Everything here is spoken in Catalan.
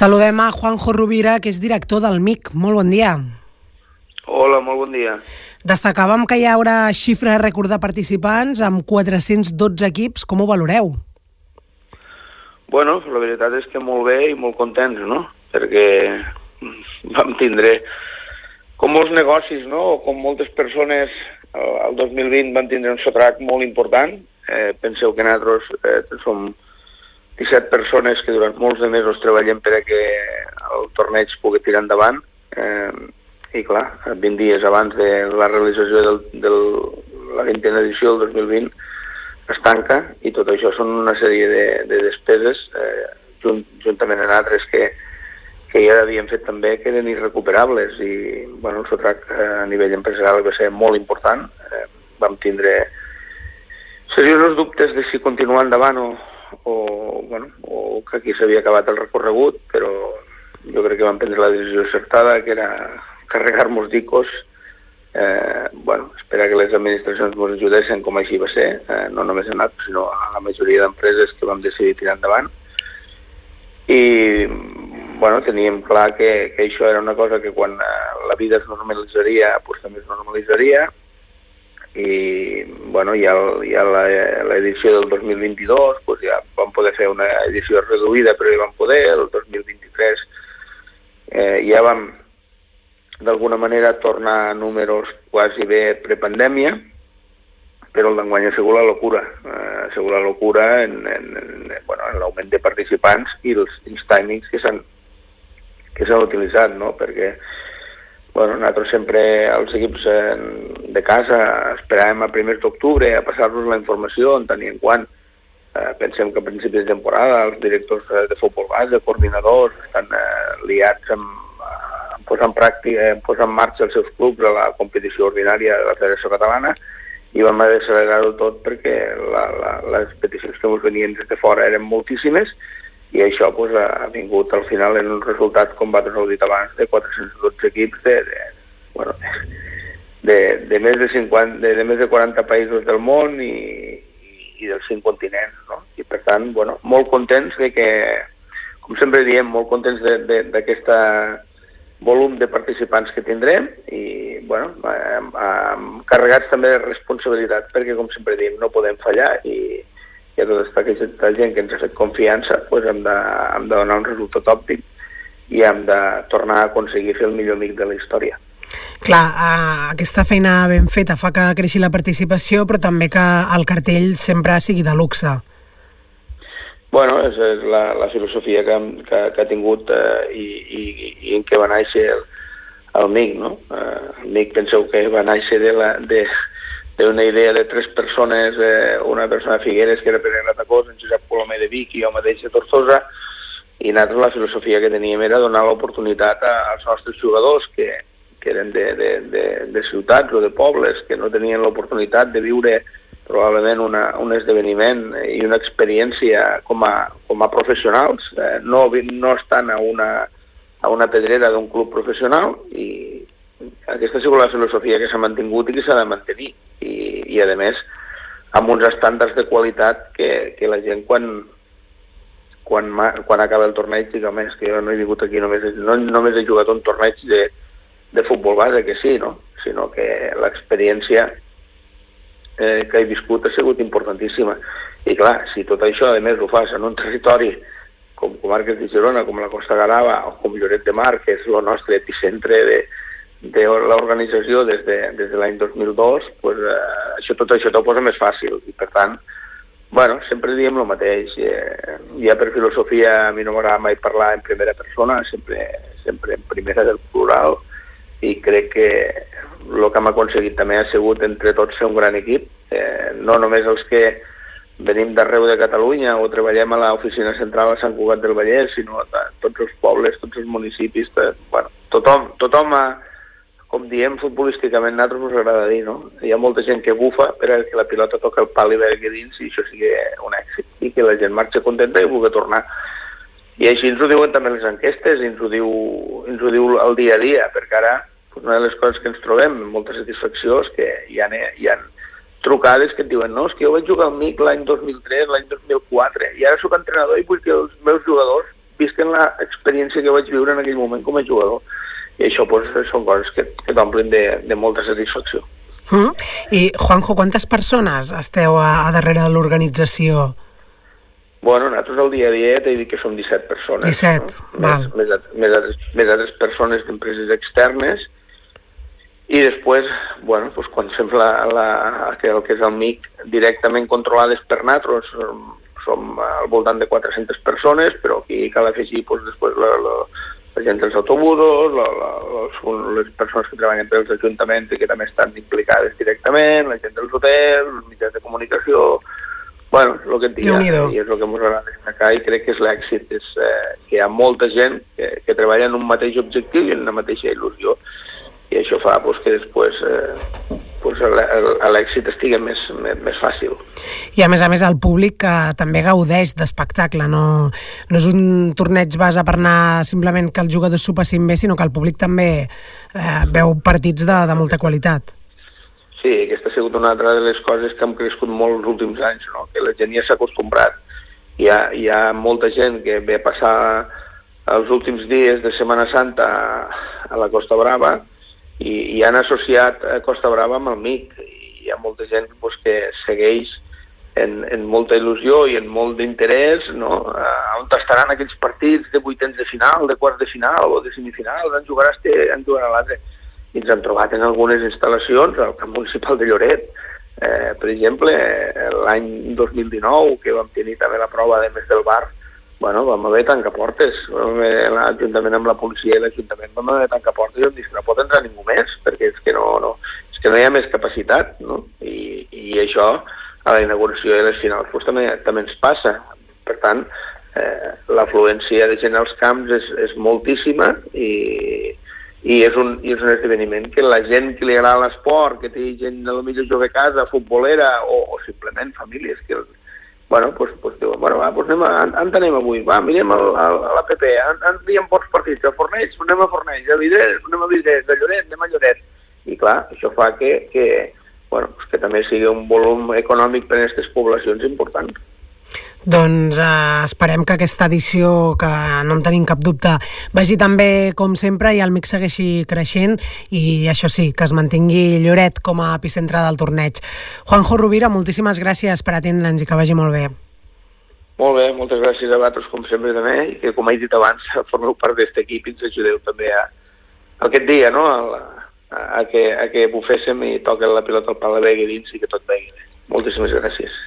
Saludem a Juanjo Rovira, que és director del MIC. Molt bon dia. Hola, molt bon dia. Destacàvem que hi haurà xifra rècord de participants amb 412 equips. Com ho valoreu? Bueno, la veritat és que molt bé i molt contents, no? Perquè vam tindre, com molts negocis, no? O com moltes persones, el 2020 van tindre un sotrac molt important. Eh, penseu que nosaltres eh, som 17 persones que durant molts de mesos treballem per a que el torneig pugui tirar endavant. Eh, I clar, 20 dies abans de la realització del, del la 20a edició del 2020 es tanca i tot això són una sèrie de, de despeses eh, junt, juntament amb altres que, que ja havíem fet també que eren irrecuperables i bueno, el sotrac eh, a nivell empresarial va ser molt important. Eh, vam tindre seriosos dubtes de si continuar endavant o, o, bueno, o que aquí s'havia acabat el recorregut, però jo crec que vam prendre la decisió acertada, que era carregar-nos d'icos. Eh, bueno, espera que les administracions ens ajudessin com així va ser, eh, no només a nosaltres, sinó a la majoria d'empreses que vam decidir tirar endavant. I bueno, teníem clar que, que això era una cosa que quan eh, la vida es normalitzaria, pues, també es normalitzaria, i bueno, ja, ja l'edició del 2022 pues, ja vam poder fer una edició reduïda, però ja vam poder, el 2023 eh, ja vam d'alguna manera tornar a números quasi bé prepandèmia, però el d'enguany ha sigut la locura, eh, ha sigut la locura en, en, en, bueno, en l'augment de participants i els, els timings que s'han que s'han utilitzat, no? perquè bueno, nosaltres sempre els equips de casa esperàvem a primers d'octubre a passar-nos la informació en i en quant eh, pensem que a principi de temporada els directors de futbol base, coordinadors, estan eh, liats amb, posar en, pràctica, posar en marxa els seus clubs a la competició ordinària de la Federació Catalana i vam haver d'accelerar-ho tot perquè la, la, les peticions que ens venien des de fora eren moltíssimes i això pues, ha vingut al final en un resultat, com va heu dit abans, de 412 equips de, de, bueno, de, de, més de, 50, de, de més de 40 països del món i, i dels cinc continents. No? I per tant, bueno, molt contents de que, com sempre diem, molt contents d'aquesta volum de participants que tindrem i, bueno, amb, amb carregats també de responsabilitat perquè, com sempre diem, no podem fallar i, i a tota aquesta gent que ens ha fet confiança pues hem, de, hem de donar un resultat òptim i hem de tornar a aconseguir fer el millor amic de la història. Clar, eh, aquesta feina ben feta fa que creixi la participació, però també que el cartell sempre sigui de luxe. Bueno, és, és la, la filosofia que, que, que ha tingut eh, i, i, i en què va néixer el, el MIC, no? Eh, el MIC penseu que va néixer de la, de, d'una idea de tres persones, eh, una persona de Figueres que era Pere Gratacós, en Josep Colomer de Vic i jo mateix de Tortosa, i nosaltres la filosofia que teníem era donar l'oportunitat als nostres jugadors que, que eren de, de, de, de ciutats o de pobles, que no tenien l'oportunitat de viure probablement una, un esdeveniment i una experiència com a, com a professionals, eh, no, no estan a una, a una pedrera d'un club professional i aquesta ha sigut la filosofia que s'ha mantingut i que s'ha de mantenir i, a més amb uns estàndards de qualitat que, que la gent quan, quan, quan acaba el torneig diga, més que jo no he vingut aquí només, no, només he jugat un torneig de, de futbol base, que sí, no? sinó que l'experiència eh, que he viscut ha sigut importantíssima. I clar, si tot això, a més, ho fas en un territori com comarques de Girona, com la Costa Garava o com Lloret de Mar, que és el nostre epicentre de, de l'organització des de, des de l'any 2002, pues, eh, això, tot això t'ho posa més fàcil. I per tant, bueno, sempre diem el mateix. Eh, ja per filosofia a mi no m'agrada mai parlar en primera persona, sempre, sempre en primera del plural, i crec que el que hem aconseguit també ha sigut entre tots ser un gran equip, eh, no només els que venim d'arreu de Catalunya o treballem a l'oficina central a Sant Cugat del Vallès, sinó a tots els pobles, tots els municipis, tot, bueno, tothom, tothom ha, com diem futbolísticament, a nosaltres ens agrada dir, no? Hi ha molta gent que bufa per que la pilota toca el pal i vegi dins i això sigui un èxit i que la gent marxa contenta i vulgui tornar. I així ens ho diuen també les enquestes, ens ho diu, ens ho diu el dia a dia, perquè ara una de les coses que ens trobem amb molta satisfacció és que hi ha, hi ha trucades que et diuen no, és que jo vaig jugar al MIC l'any 2003, l'any 2004, i ara sóc entrenador i vull que els meus jugadors visquen l'experiència que vaig viure en aquell moment com a jugador. I això pues, són coses que, que t'omplen de, de molta satisfacció. Mm. I, Juanjo, quantes persones esteu a, a darrere de l'organització? Bueno, nosaltres al dia a dia t'he dit que som 17 persones. 17, no? val. Més, més, més, altres, més altres persones d'empreses externes i després, bueno, doncs quan fem la, la, que el que és el MIC directament controlades per nosaltres, som, som al voltant de 400 persones, però aquí cal afegir doncs, després la, la, la gent dels autobusos, la, la, les, les persones que treballen pels ajuntaments i que també estan implicades directament, la gent dels hotels, els mitjans de comunicació, Bueno, el que et dic, i és el que ens agrada destacar i crec que és l'èxit, és eh, que hi ha molta gent que, que treballa en un mateix objectiu i en una mateixa il·lusió. I això fa pues, que després eh, pues, l'èxit estigui més, més, fàcil. I a més a més el públic que també gaudeix d'espectacle, no, no és un torneig base per anar simplement que els jugadors s'ho passin bé, sinó que el públic també eh, veu partits de, de molta qualitat. Sí, aquesta ha sigut una altra de les coses que han crescut molt els últims anys, no? que la gent ja s'ha acostumbrat. Hi ha, hi ha molta gent que ve a passar els últims dies de Setmana Santa a la Costa Brava i, i han associat a Costa Brava amb el MIC. I hi ha molta gent pues, que segueix en, en molta il·lusió i en molt d'interès, no? on estaran aquells partits de vuitens de final, de quarts de final o de semifinal, en jugarà este, en jugarà l'altre i ens hem trobat en algunes instal·lacions al camp municipal de Lloret. Eh, per exemple, l'any 2019, que vam tenir també la prova de més del bar, bueno, vam haver tancaportes. L'Ajuntament amb la policia i l'Ajuntament vam haver tancaportes i vam dir que no pot entrar ningú més, perquè és que no, no, és que no hi ha més capacitat, no? I, i això a la inauguració de les finals pues, també, també ens passa. Per tant, eh, l'afluència de gent als camps és, és moltíssima i, i és un, i és un esdeveniment que la gent que li agrada l'esport, que té gent a lo millor jove a casa, futbolera o, o simplement famílies que bueno, pues, pues diuen, bueno, va, pues anem a, on anem avui? Va, mirem el, el, a la PP, on, on diem pocs partits? A Fornells? Anem a Fornells, a Vidrés? Anem a Vidrés, a Lloret? Anem a Lloret. I clar, això fa que, que, bueno, pues que també sigui un volum econòmic per a aquestes poblacions important. Doncs eh, esperem que aquesta edició, que no en tenim cap dubte, vagi també com sempre i el mix segueixi creixent i això sí, que es mantingui Lloret com a epicentre del torneig. Juanjo Rovira, moltíssimes gràcies per atendre'ns i que vagi molt bé. Molt bé, moltes gràcies a vosaltres com sempre també i que com he dit abans formeu part d'aquest equip i ens ajudeu també a, a aquest dia, no? a, a, a, que, a que buféssim i toquen la pilota al pal de dins i que tot vegi bé. Moltíssimes gràcies.